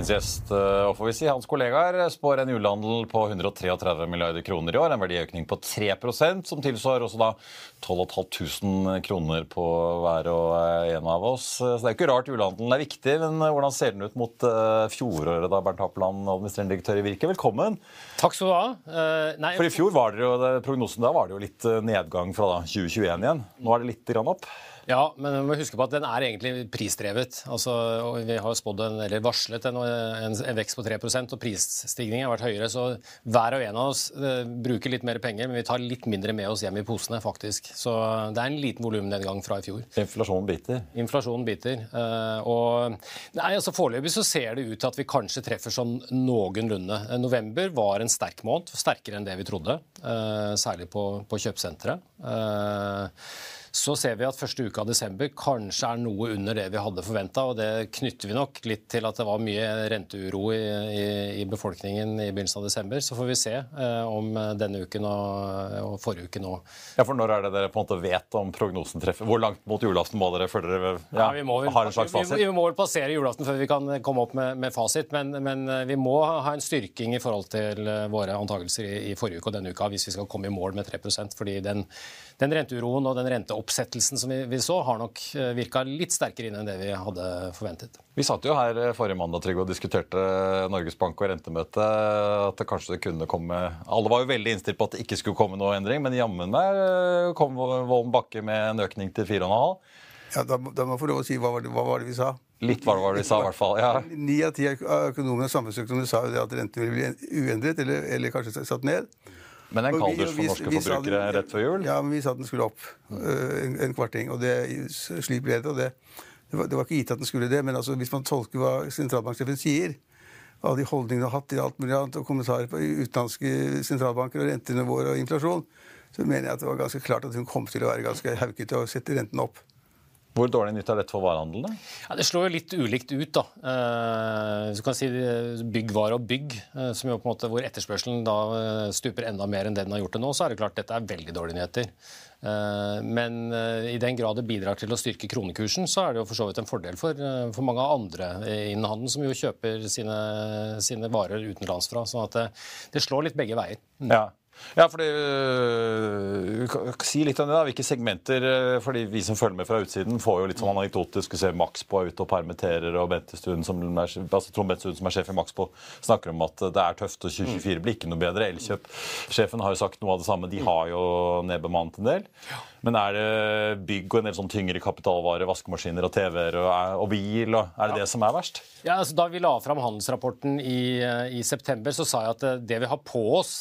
Dagens gjest, eh, og får vi si hans kollegaer, spår en julehandel på 133 milliarder kroner i år. En verdiøkning på 3% som tilsvarer også da 12 500 kroner på hver og en av oss. Så det er ikke rart julehandelen er viktig, men hvordan ser den ut mot fjoråret, da, Bernt Happeland, administrerende direktør i Virke? Velkommen. Takk skal du ha. Uh, nei, For i fjor var det jo, prognosen da var det jo litt nedgang fra da, 2021 igjen. Nå er det litt grann opp. Ja, men vi må huske på at den er egentlig prisdrevet. Altså, vi har spådd en, eller varslet en, en, en vekst på 3% og prisstigningen har vært høyere. Så hver og en av oss uh, bruker litt mer penger, men vi tar litt mindre med oss hjem i posene, faktisk. Så det er en liten volumnedgang fra i fjor. Inflasjonen biter? Inflasjonen biter. Uh, og nei, altså Foreløpig så ser det ut til at vi kanskje treffer sånn noenlunde. November var en sterk måned, sterkere enn det vi trodde. Særlig på, på kjøpesenteret. Så ser vi at første uka av desember kanskje er noe under det vi hadde forventa. Og det knytter vi nok litt til at det var mye renteuro i, i, i befolkningen i begynnelsen av desember. Så får vi se eh, om denne uken og, og, forrige uke nå. Ja, for Når er det dere på en måte vet om prognosen treffer? Hvor langt mot julaften må dere følge dere ja, ja, må vel, har en slags fasit? Vi, vi, må vel passere julaften før vi kan komme opp med, med fasit. Men, men, eh, vi må ha en styrking i forhold til eh, våre antakelser i, i forrige uke og denne uka hvis vi skal komme i mål med 3% fordi den, den renteuroen og den renteoppgangen oppsettelsen som vi, vi så, har nok eh, virka litt sterkere inn enn det vi hadde forventet. Vi satt jo her eh, forrige mandag Trygg, og diskuterte Norges Bank og rentemøte. At det kanskje kunne komme Alle var jo veldig innstilt på at det ikke skulle komme noe endring, men jammen meg eh, kom Vollen Bakke med en økning til 4,5. Ja, da, da må jeg få lov å si hva var, det, hva var det vi sa? Litt hva var det vi sa, i hvert fall. ja. Ni av ti økonomer og samfunnsøkonomer sa jo det at renten ville bli uendret, eller, eller kanskje satt ned. Men en kalddusj for norske forbrukere rett før jul? Ja, men vi sa at den skulle opp uh, en, en, kvarting. Og det, slik ble det. og det, det, var, det, var, ikke gitt at den skulle det, men altså, hvis man tolker hva sentralbanksjefen sier, alle de holdningene har hatt til alt mulig annet, og kommentarer på utenlandske sentralbanker og rentenivåer og inflasjon, så mener jeg at det var ganske klart at hun kom til å være ganske haukete og sette renten opp. Hvor dårlig nytt er dette for varehandelen? Ja, det slår jo litt ulikt ut. da. Så du kan si Byggvare og bygg, eh, som jo på en måte hvor etterspørselen da eh, stuper enda mer enn det den har gjort det nå, så er det klart dette er veldig dårlige nyheter. Eh, men eh, i den grad det bidrar til å styrke kronekursen, så er det jo for så vidt en fordel for, eh, for mange andre innen handelen, som jo kjøper sine, sine varer utenlands fra. Så det, det, slår litt begge veier. Mm. Ja. Ja, fordi, øh, Si litt om det. da, Hvilke segmenter uh, fordi Vi som følger med fra utsiden, får jo litt sånn anekdotisk se Max på er ute og permitterer, og Bente Stuen, som er, altså Trond Bentestuen, som er sjef i Max på, snakker om at det er tøft, og 2024 blir ikke noe bedre. Elkjøp-sjefen har jo sagt noe av det samme. De har jo nedbemannet en del. Men er det bygg og en del sånn tyngre kapitalvarer, vaskemaskiner og TV-er og, og, bil? Og, er det ja. det som er verst? Ja, altså Da vi la fram handelsrapporten i, eh, i september, så sa jeg at det vi har på oss,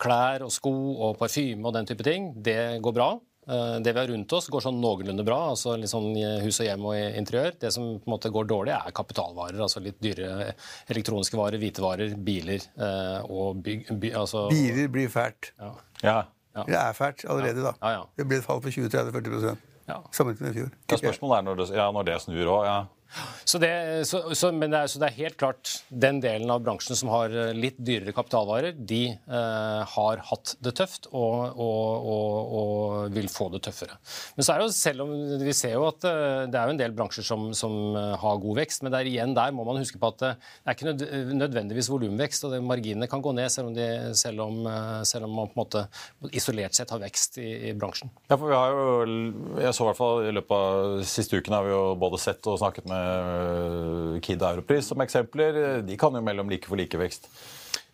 klær klær og sko og parfyme og den type ting, det går bra. Eh, det vi har rundt oss, går sånn noenlunde bra. altså litt sånn Hus og hjem og interiør. Det som på en måte går dårlig, er kapitalvarer. altså Litt dyre elektroniske varer, hvitevarer, biler eh, og bygg... By, altså, Biler blir fælt. Ja. ja. Ja. Det er fælt allerede, da. Ja, det blir et fall på 20-30-40% ja. sammenlignet med i fjor. Ja, spørsmålet er når det, ja, når det snur òg. Ja. Så det, så, så, det er, så det er helt klart den delen av bransjen som har eh, litt dyrere kapitalvarer, de eh, har hatt det tøft og, og, og, og, vil få det tøffere. Men så er det jo, selv om vi ser jo at eh, det er jo en del bransjer som, som eh, har god vekst, men der igjen der må man huske på at det er ikke nødvendigvis volumvekst, og marginene kan gå ned selv om, de, selv, om, selv om, man på en måte isolert sett har vekst i, i bransjen. Ja, for vi har jo, jeg så i hvert fall I løpet av siste uken har vi jo både sett og snakket med Kid og Europris som eksempler, de kan jo mellom like for likevekst.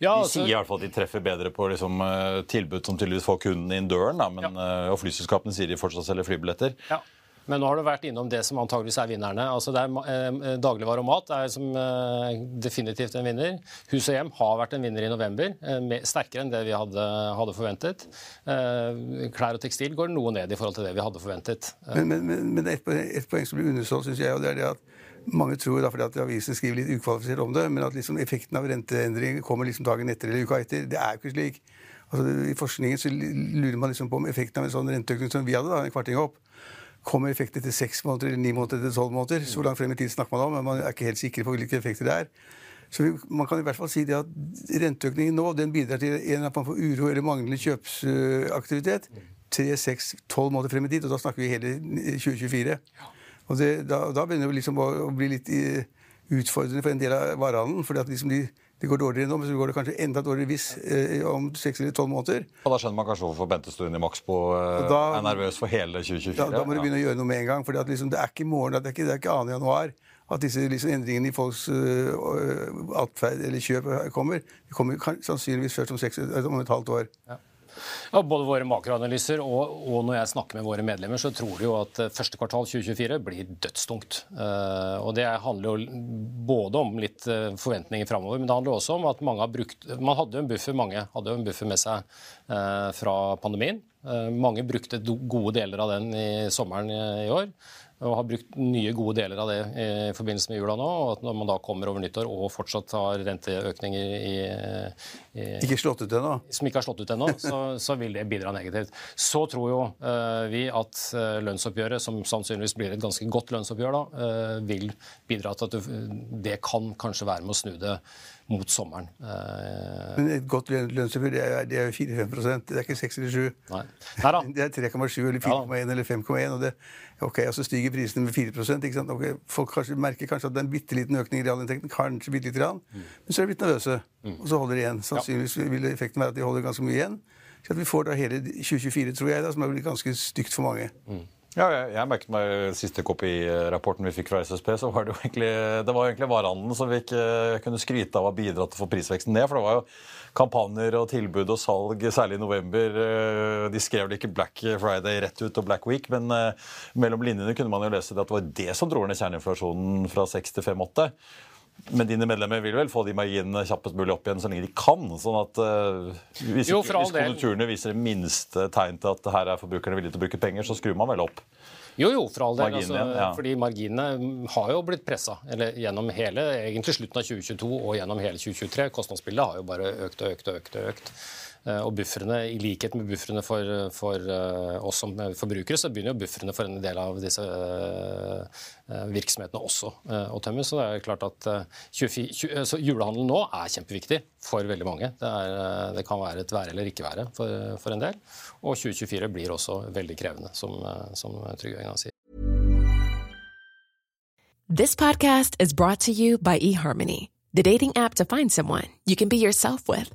Ja, altså, de sier i hvert fall at de treffer bedre på liksom, eh, tilbud som tydeligvis får kunden inn døren. Da, men, ja. Eh, og flyselskapene sier de fortsatt selger flybilletter. Ja. Men nå har du vært innom det som antageligvis er vinnerne. Altså det er eh, Dagligvare og mat er som eh, definitivt en vinner. Hus og hjem har vært en vinner i november. Eh, sterkere enn det vi hadde, hadde, forventet. Eh, klær og tekstil går noe ned i forhold til det vi hadde forventet. Men, men, men, men et, et, poeng som blir undersolgt, syns jeg, og det er det at mange tror da, fordi at avisen skriver litt ukvalifisert om det, men at liksom effekten av renteendring kommer liksom dagen etter eller uka etter. Det er jo ikke slik. Altså, I forskningen så lurer man liksom på om effekten av en sånn renteøkning som vi hadde, da, en kvarting opp, kommer effekten etter seks måneder eller ni måneder etter tolv måneder. Så langt frem i tid snakker man om, men man er ikke helt sikker på hvilke effekter det er. Så vi, man kan i hvert fall si det at renteøkningen nå den bidrar til en man får uro eller manglende kjøpsaktivitet. Tre, seks, tolv måneder frem i tid, og da snakker vi hele 2024. Og det, da, da, begynner det liksom å, bli litt eh, utfordrende for en del av varehandelen. fordi at liksom de, de, går dårligere nå, men så går det kanskje enda dårligere hvis eh, om seks eller tolv måneder. Og Da skjønner man kanskje hvorfor Bente Stuen i Maxbo eh, da, er nervøs for hele 2024? Da, da må du begynne å gjøre noe med en gang. for liksom, det er ikke i morgen, det er ikke, det er ikke 2. januar at disse liksom, endringene i folks uh, atferd eller kjøp kommer. De kommer sannsynligvis først om, seks, om et halvt år. Ja. Ja, både våre makroanalyser og, og, når jeg snakker med våre medlemmer, så tror de jo at eh, første kvartal 2024 blir dødstungt. Uh, og Det handler jo både om litt uh, forventninger framover, men det handler også om at mange har brukt Man hadde jo en buffer, mange hadde jo en buffer med seg fra pandemien. mange brukte gode deler av den i sommeren i år og har brukt nye, gode deler av det i forbindelse med jula nå. og at Når man da kommer over nyttår og fortsatt har renteøkninger i, i Ikke slått ut ennå? Som ikke har slått ut ennå, så, så, vil det bidra negativt. Så tror jo uh, vi at uh, lønnsoppgjøret, som sannsynligvis blir et ganske godt lønnsoppgjør, da, uh, vil bidra til at du, det kan kanskje være med å snu det mot sommeren. Men et godt lønnsoppgjør det er, det er 4-5 Det er ikke 6 eller 7. Nei. Neida. Det er 3,7 eller 4,1 ja. eller 5,1. og det, ok, og så stiger prisene med 4 ikke sant? Okay, Folk kanskje, merker kanskje at det er en bitte liten økning i realinntekten. Kanskje bitte lite grann. Mm. Men så er de blitt nervøse, mm. og så holder de igjen. Sannsynligvis vil effekten være at de holder ganske mye igjen. Så at vi får da hele 2024, tror jeg, da, som er blitt ganske stygt for mange. Mm. Ja, jeg, jeg merket meg siste kopirapporten vi fikk fra SSB, så var det jo egentlig, det var egentlig varehandelen som vi ikke kunne skryte av å bidra til å få prisveksten ned. For det var jo kampanjer og tilbud og salg, særlig i november. Eh, de skrev det ikke Black Friday rett ut og Black Week, men eh, mellom linjene kunne man jo lese det at det var det som dro ned kjerneinflasjonen fra 6 til 5-8. Men dine medlemmer vil vel få de marginene kjappest mulig opp igjen så lenge de kan? sånn at uh, Hvis, jo, hvis konjunkturene viser det minste tegn til at her er forbrukerne villige til å bruke penger, så skrur man vel opp? Jo, jo, for all del. Altså, ja. Fordi marginene har jo blitt pressa gjennom hele egentlig slutten av 2022 og gjennom hele 2023. Kostnadsbildet har jo bare økt og økt og økt. og økt. Eh, og bufferne, I likhet med bufferne for, for uh, oss som forbrukere, så begynner jo bufferne for en del av disse uh, virksomhetene også å tømmes. Så det er klart at 24, 20, så julehandelen nå er kjempeviktig for veldig mange. Det, er, det kan være et være eller ikke være for, for, en del. Og 2024 blir også veldig krevende, som, som Trygve Egnar sier. This podcast is brought to you by eHarmony, the dating app to find someone you can be yourself with.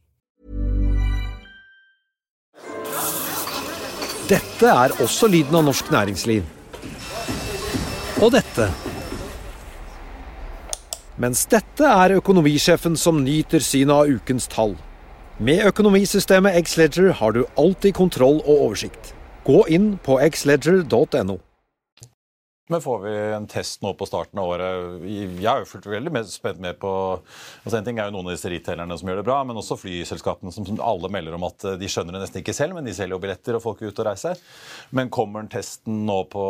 Dette er også lyden av norsk næringsliv. Og dette. Mens dette er økonomisjefen som nyter synet av ukens tall. Med økonomisystemet Xledger har du alltid kontroll og oversikt. Gå inn på xledger.no. Men får vi en test nå på starten av året? Jeg er jo fullt veldig mer spent med på altså En ting er jo noen av disse retailerne som gjør det bra, men også flyselskapene som, som alle melder om at de skjønner det nesten ikke selv, men de selger jo billetter og folk er ute og reiser. Men kommer testen nå på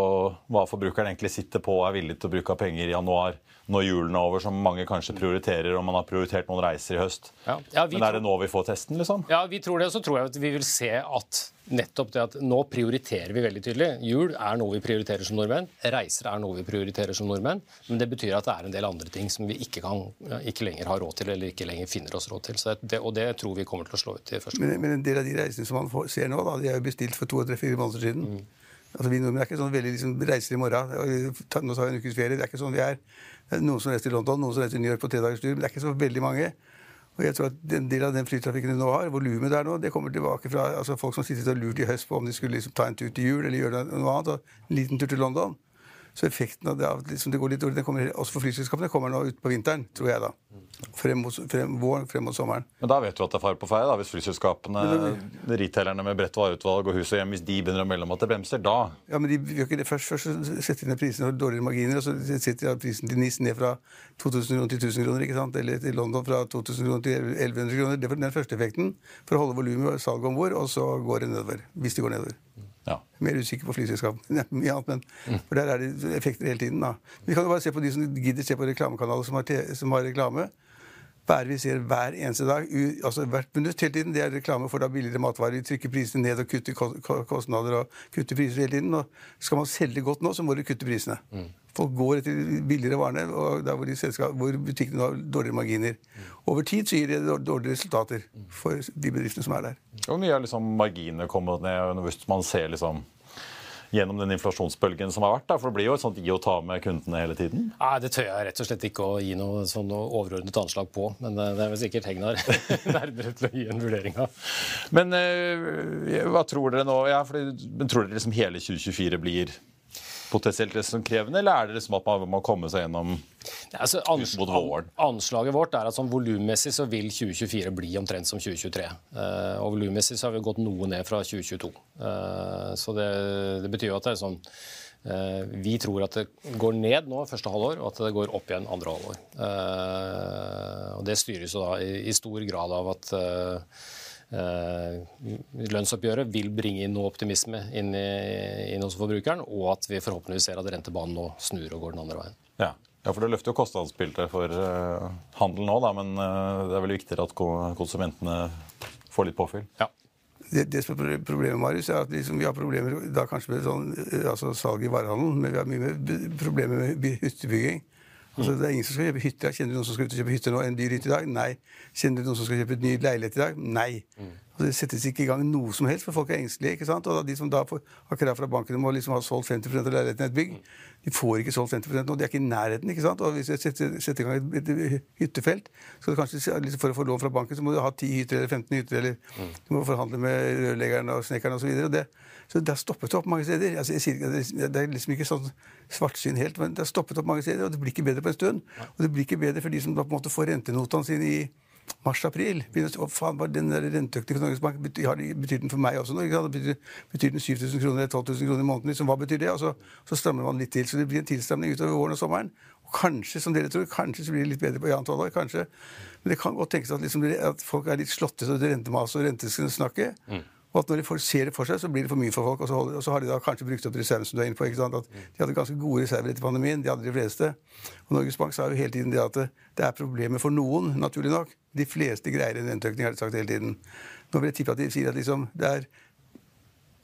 hva forbrukeren egentlig sitter på og er villig til å bruke av penger i januar? Når julen er over, som mange kanskje prioriterer, og man har prioritert noen reiser i høst. Ja. Ja, Men er det nå vi får testen, liksom? Ja, vi tror det. Og så tror jeg at vi vil se at nettopp det at nå prioriterer vi veldig tydelig. Jul er noe vi prioriterer som nordmenn. Reiser er noe vi prioriterer som nordmenn. Men det betyr at det er en del andre ting som vi ikke, kan, ikke lenger har råd til, eller ikke lenger finner oss råd til. Det, og det tror vi kommer til å slå ut i første men, men en del av de reisene som man får, ser nå, da, de er jo bestilt for to, tre, fire måneder siden. Mm. Altså, Vi nordmenn er ikke sånn veldig liksom, reiser i morgen. Nå tar vi en ukes ferie. Det er ikke sånn vi er. Noen som reiser til London, noen som reiser til New York på tre dagers tur. Men det er ikke så veldig mange. Og jeg tror at En del av den flytrafikken vi nå har, volumet der nå, det kommer tilbake fra altså folk som sitter og lurt i høst på om de skulle liksom ta en tur til jul eller gjøre noe annet. og En liten tur til London. Så effekten av det, liksom det går litt, det kommer, også for flyselskapene kommer nå utpå vinteren, tror jeg. da. Frem mot, frem, våren, frem mot sommeren. Men da vet du at det er fare på feil, da, hvis flyselskapene, retailerne med bredt vareutvalg og hus og hjem, hvis de begynner å melde om at det bremser, da Ja, men de gjør ikke det først. Først setter de ned prisene og dårligere marginer, og så setter de prisen til NIS ned fra 2000 kroner til 1000 kroner, ikke sant? eller til London fra 2000 kroner til 1100 kroner. Det er den første effekten for å holde volumet og salget om bord, og så går det nedover. Hvis det går nedover. Ja. Mer usikker på flyselskapene. Ja, men. For der er det effekter hele tiden. da. Vi kan jo bare se på de som gidder se på reklamekanaler som har, som har reklame. Hva vi ser hver eneste dag? altså Hvert minutt hele tiden. Det er reklame for da billigere matvarer. Vi trykker prisene ned og kutter kostnader og kutter priser hele tiden. Og skal man selge godt nå, så må du kutte prisene. Mm. Folk går etter billigere varene, og der hvor, de hvor butikkene har dårligere marginer. Over tid så gir det dårligere resultater for de bedriftene som er der. Hvor mye har liksom marginene kommet ned hvis man ser liksom gjennom den inflasjonsbølgen som har vært? Da? For det blir jo et sånt gi og ta med kundene hele tiden? Nei, Det tør jeg rett og slett ikke å gi noe sånn overordnet anslag på. Men det er vel sikkert Hegnar nærmere til å gi en vurdering av. Men øh, hva tror dere nå? Ja, for, men tror dere liksom hele 2024 blir potensielt krevende, eller er det liksom at man må komme seg gjennom altså, ans mot våren? Anslaget vårt er at sånn volummessig så vil 2024 bli omtrent som 2023. Uh, eh, og volummessig så har vi gått noe ned fra 2022. Uh, eh, så det, det, betyr jo at det er sånn uh, Vi tror at det går ned nå første halvår, og at det går opp igjen andre halvår. og det styres jo da i, i stor grad av at Eh, lønnsoppgjøret vil bringe inn noe optimisme inn, i, inn hos forbrukeren, og at vi forhåpentligvis ser at rentebanen nå snur og går den andre veien. Ja. Ja, for Det løfter jo kostnadsbildet for uh, handel nå, da, men uh, det er vel viktigere at konsumentene får litt påfyll? Ja. Det, det som er problemet Marius, er at liksom, vi har problemer da kanskje med sånn, altså salg i varehandelen, men vi har mye mer problemer med hyttebygging. Altså, det er ingen som skal kjøpe hytte. Kjenner du noen som skal ut og kjøpe hytte nå? En dyr hytte i dag? Nei. Kjenner du noen som skal kjøpe ny leilighet i dag? Nei. Altså, det settes ikke i gang noe som helst, for folk er engstelige. ikke sant? Og de som da får, har krav fra banken om å liksom ha solgt 50 av leiligheten i et bygg, de får ikke solgt 50 nå. De er ikke i nærheten. ikke sant? Og hvis du setter, setter i gang et, et, hyttefelt, så kanskje liksom for å få lån fra banken, så må du ha 10 hytter eller 15 hytter, eller mm. du må forhandle med rørleggeren og snekkeren osv. Og, så det, så det har stoppet opp mange steder. Altså, sier, det er liksom ikke sånn svartsyn helt, men det har stoppet opp mange steder, og det blir ikke bedre på en stund. Og det blir ikke bedre for de som da på en måte får rentenotene sine i mars-april. Faen, bare den renteøkningen for Norges Bank betyr, den for meg også nå? Betyr, betyr, den 7000 kroner eller 12 000 kroner i måneden? Liksom, hva betyr det? Og så, så, strammer man litt til. Så det blir en tilstramning utover våren og sommeren. Og kanskje, som dere tror, kanskje så blir det litt bedre på annet halvår. Kanskje. Men det kan godt tenkes at, liksom, at folk er litt slåtte av rentemaset og rentesnakket. Mm. Og at når de ser det for seg, så blir det for mye for folk. Og så, holder, og så har de da kanskje brukt opp reserven som du er inne på. ikke sant? At De hadde ganske gode reserver etter pandemien. De hadde de fleste. Og Norges Bank sa jo hele tiden det at det er problemer for noen, naturlig nok. De fleste greier en renteøkning, har de sagt hele tiden. Nå vil jeg tippe at de sier at liksom, det er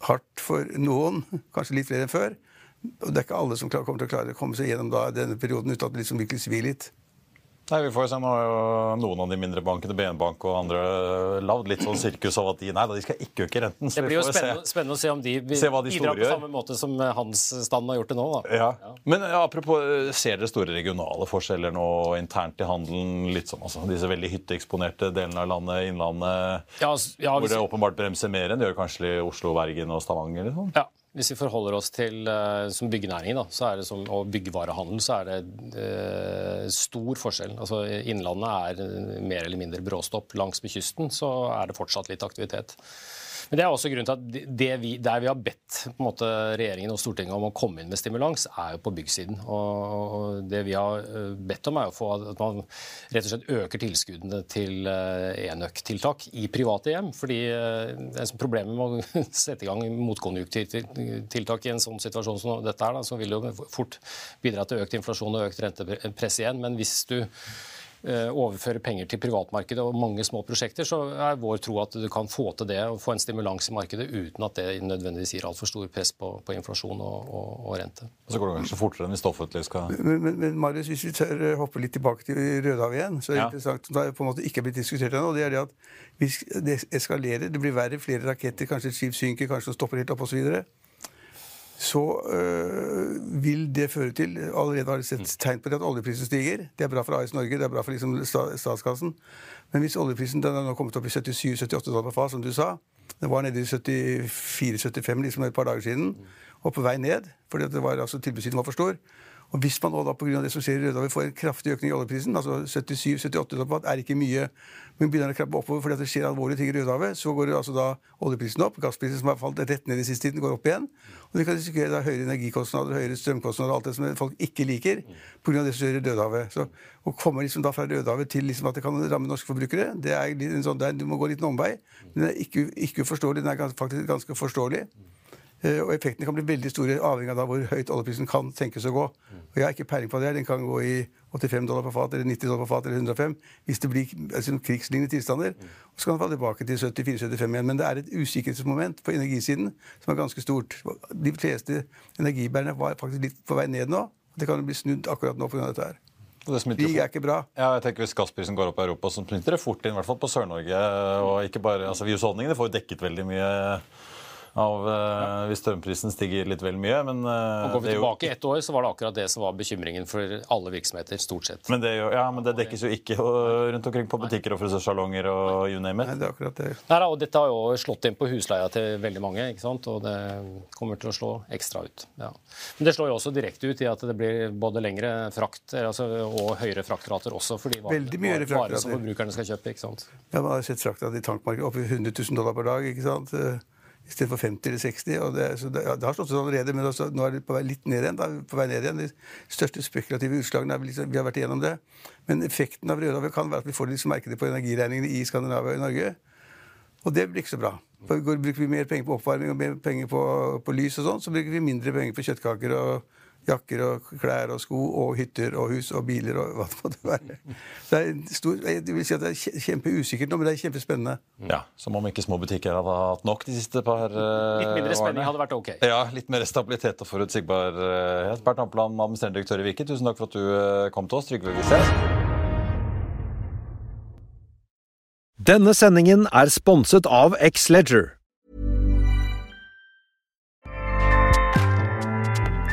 hardt for noen, kanskje litt flere enn før. Og det er ikke alle som kommer til å klare å komme seg gjennom da, denne perioden uten at det liksom virkelig svir litt. Nei, vi får jo se Nå har jo noen av de mindre bankene, BN-bank og andre, lagd litt sånn sirkus av at de nei, de skal ikke øke renten. Så det blir jo spennende, se, spennende, å se om de, bidrar på samme måte som handelsstanden har gjort det nå. Da. Ja. ja. Men ja, apropos, ser dere store regionale forskjeller nå internt i handelen? litt sånn, altså, Disse veldig hytteeksponerte delene av landet, Innlandet, ja, ja, hvor det åpenbart bremser mer enn det gjør kanskje i Oslo, Bergen og Stavanger? Liksom. Ja. Hvis vi forholder oss til uh, som byggenæringen da, det som, og byggevarehandel, så er det eh, stor forskjell. Altså, Innlandet er mer eller mindre bråstopp. Langs med kysten så er det fortsatt litt aktivitet. Men Det er også grunnen til at vi, der vi har bedt måte, regjeringen og Stortinget om å komme inn med stimulans, er jo på byggsiden. Og Det vi har eh, bedt om, er at man rett og slett øker tilskuddene til eh, enøktiltak i private hjem. fordi er Problemet med å sette i gang motkonjunkturtiltak i en sånn situasjon som dette er, da, så vil det jo fort bidra til økt inflasjon og økt rentepress igjen. Men hvis du Eh, overføre penger til privatmarkedet og mange små prosjekter, så er vår tro at du kan få til det og få en stimulans i markedet uten at det nødvendigvis gir altfor stor press på, på inflasjon og, og, og, rente. Og så går det kanskje fortere enn hvis det offentlige skal Men, men, men Marius, hvis vi tør eh, hoppe litt tilbake til Rødhav igjen, så er det ja. interessant, det har på en måte ikke blitt diskutert ennå, det er det at hvis det eskalerer, det blir verre, flere raketter, kanskje et skip synker, kanskje det stopper helt opp osv så øh, vil det føre til Allerede har vi sett tegn på det at oljeprisen stiger. Det er bra for AS Norge, det er bra for liksom statskassen. Men hvis oljeprisen den er nå kommet opp i 77-78 dollar fat, som du sa Det var nede i 74-75 liksom et par dager siden, og på vei ned, fordi det var, altså, tilbudssiden var for stor. Og Hvis man nå da pga. det som skjer i Rødehavet får en kraftig økning i oljeprisen, altså 77-78 dollar er ikke mye, men begynner å krabbe oppover fordi det skjer alvorlige ting i Rødehavet, så går altså da oljeprisen opp. Gassprisen som har falt rett ned i siste tiden, går opp igjen. Og vi kan risikere da høyere energikostnader, høyere strømkostnader alt det som folk ikke liker pga. det som skjer i Rødehavet. Så Å komme liksom da fra Rødehavet til liksom at det kan ramme norske forbrukere, det er en sånn, der, du må gå en omvei. Men Den er ikke, ikke uforståelig, den er faktisk ganske forståelig. Eh, og effektene kan bli veldig store, avhengig av hvor høyt oljeprisen kan tenkes å gå. Og Jeg har ikke peiling på det. Den kan gå i 85 dollar på fat, eller 90 dollar på fat, eller 105 hvis det blir altså, krigslignende tilstander. Og så kan den falle tilbake til 74-75 igjen. Men det er et usikkerhetsmoment på energisiden som er ganske stort. De fleste energibærerne var faktisk litt på vei ned nå. Det kan bli snudd akkurat nå pga. dette her. Krig er ikke bra. Ja, jeg tenker Hvis gassprisen går opp i Europa, så smitter det fort inn, i hvert fall på Sør-Norge. og ikke bare, altså Vi husholdningene får dekket veldig mye av uh, hvis strømprisen stiger litt vel mye. Men, uh, går vi tilbake ett år, så var det akkurat det som var bekymringen for alle virksomheter. stort sett. Men det, ja, men det dekkes jo ikke rundt omkring på butikker og frisørsalonger og you name it. Nei, det er akkurat det. Nei, og Dette har jo slått inn på husleia til veldig mange, ikke sant? og det kommer til å slå ekstra ut. Ja. Men det slår jo også direkte ut i at det blir både lengre frakt altså, og høyere fraktrater også for de varene, som forbrukerne skal kjøpe. ikke sant? Ja, Man har sett fraktrater i tankmarkedet opp i 100 000 dollar per dag. ikke sant? Istedenfor 50 eller 60. og det, det, ja, det har slått seg allerede, men også, nå er det på vei litt ned igjen. Da, på vei ned igjen. De største spekulative utslagene liksom, vi har vært igjennom det. Men effekten av Rødhavet kan være at vi får liksom merke på energiregningene i Skandinavia og i Norge. Og det blir ikke så bra. For Bruker vi mer penger på oppvarming og mer penger på, på lys, og sånn, så bruker vi mindre penger på kjøttkaker og jakker og klær og sko og hytter og hus og biler og hva det måtte være. Det er, stor, jeg vil si at det er kjempeusikkert nå, men det er kjempespennende. Ja, Som om ikke små butikker hadde hatt nok de siste par årene. Litt mindre spenning hadde vært ok. Ja, litt mer stabilitet og forutsigbarhet. Bernt Ampland, administrerende direktør i Virke, tusen takk for at du eh, kom til oss. Trygve Wissel. Denne sendingen er sponset av X-Leger.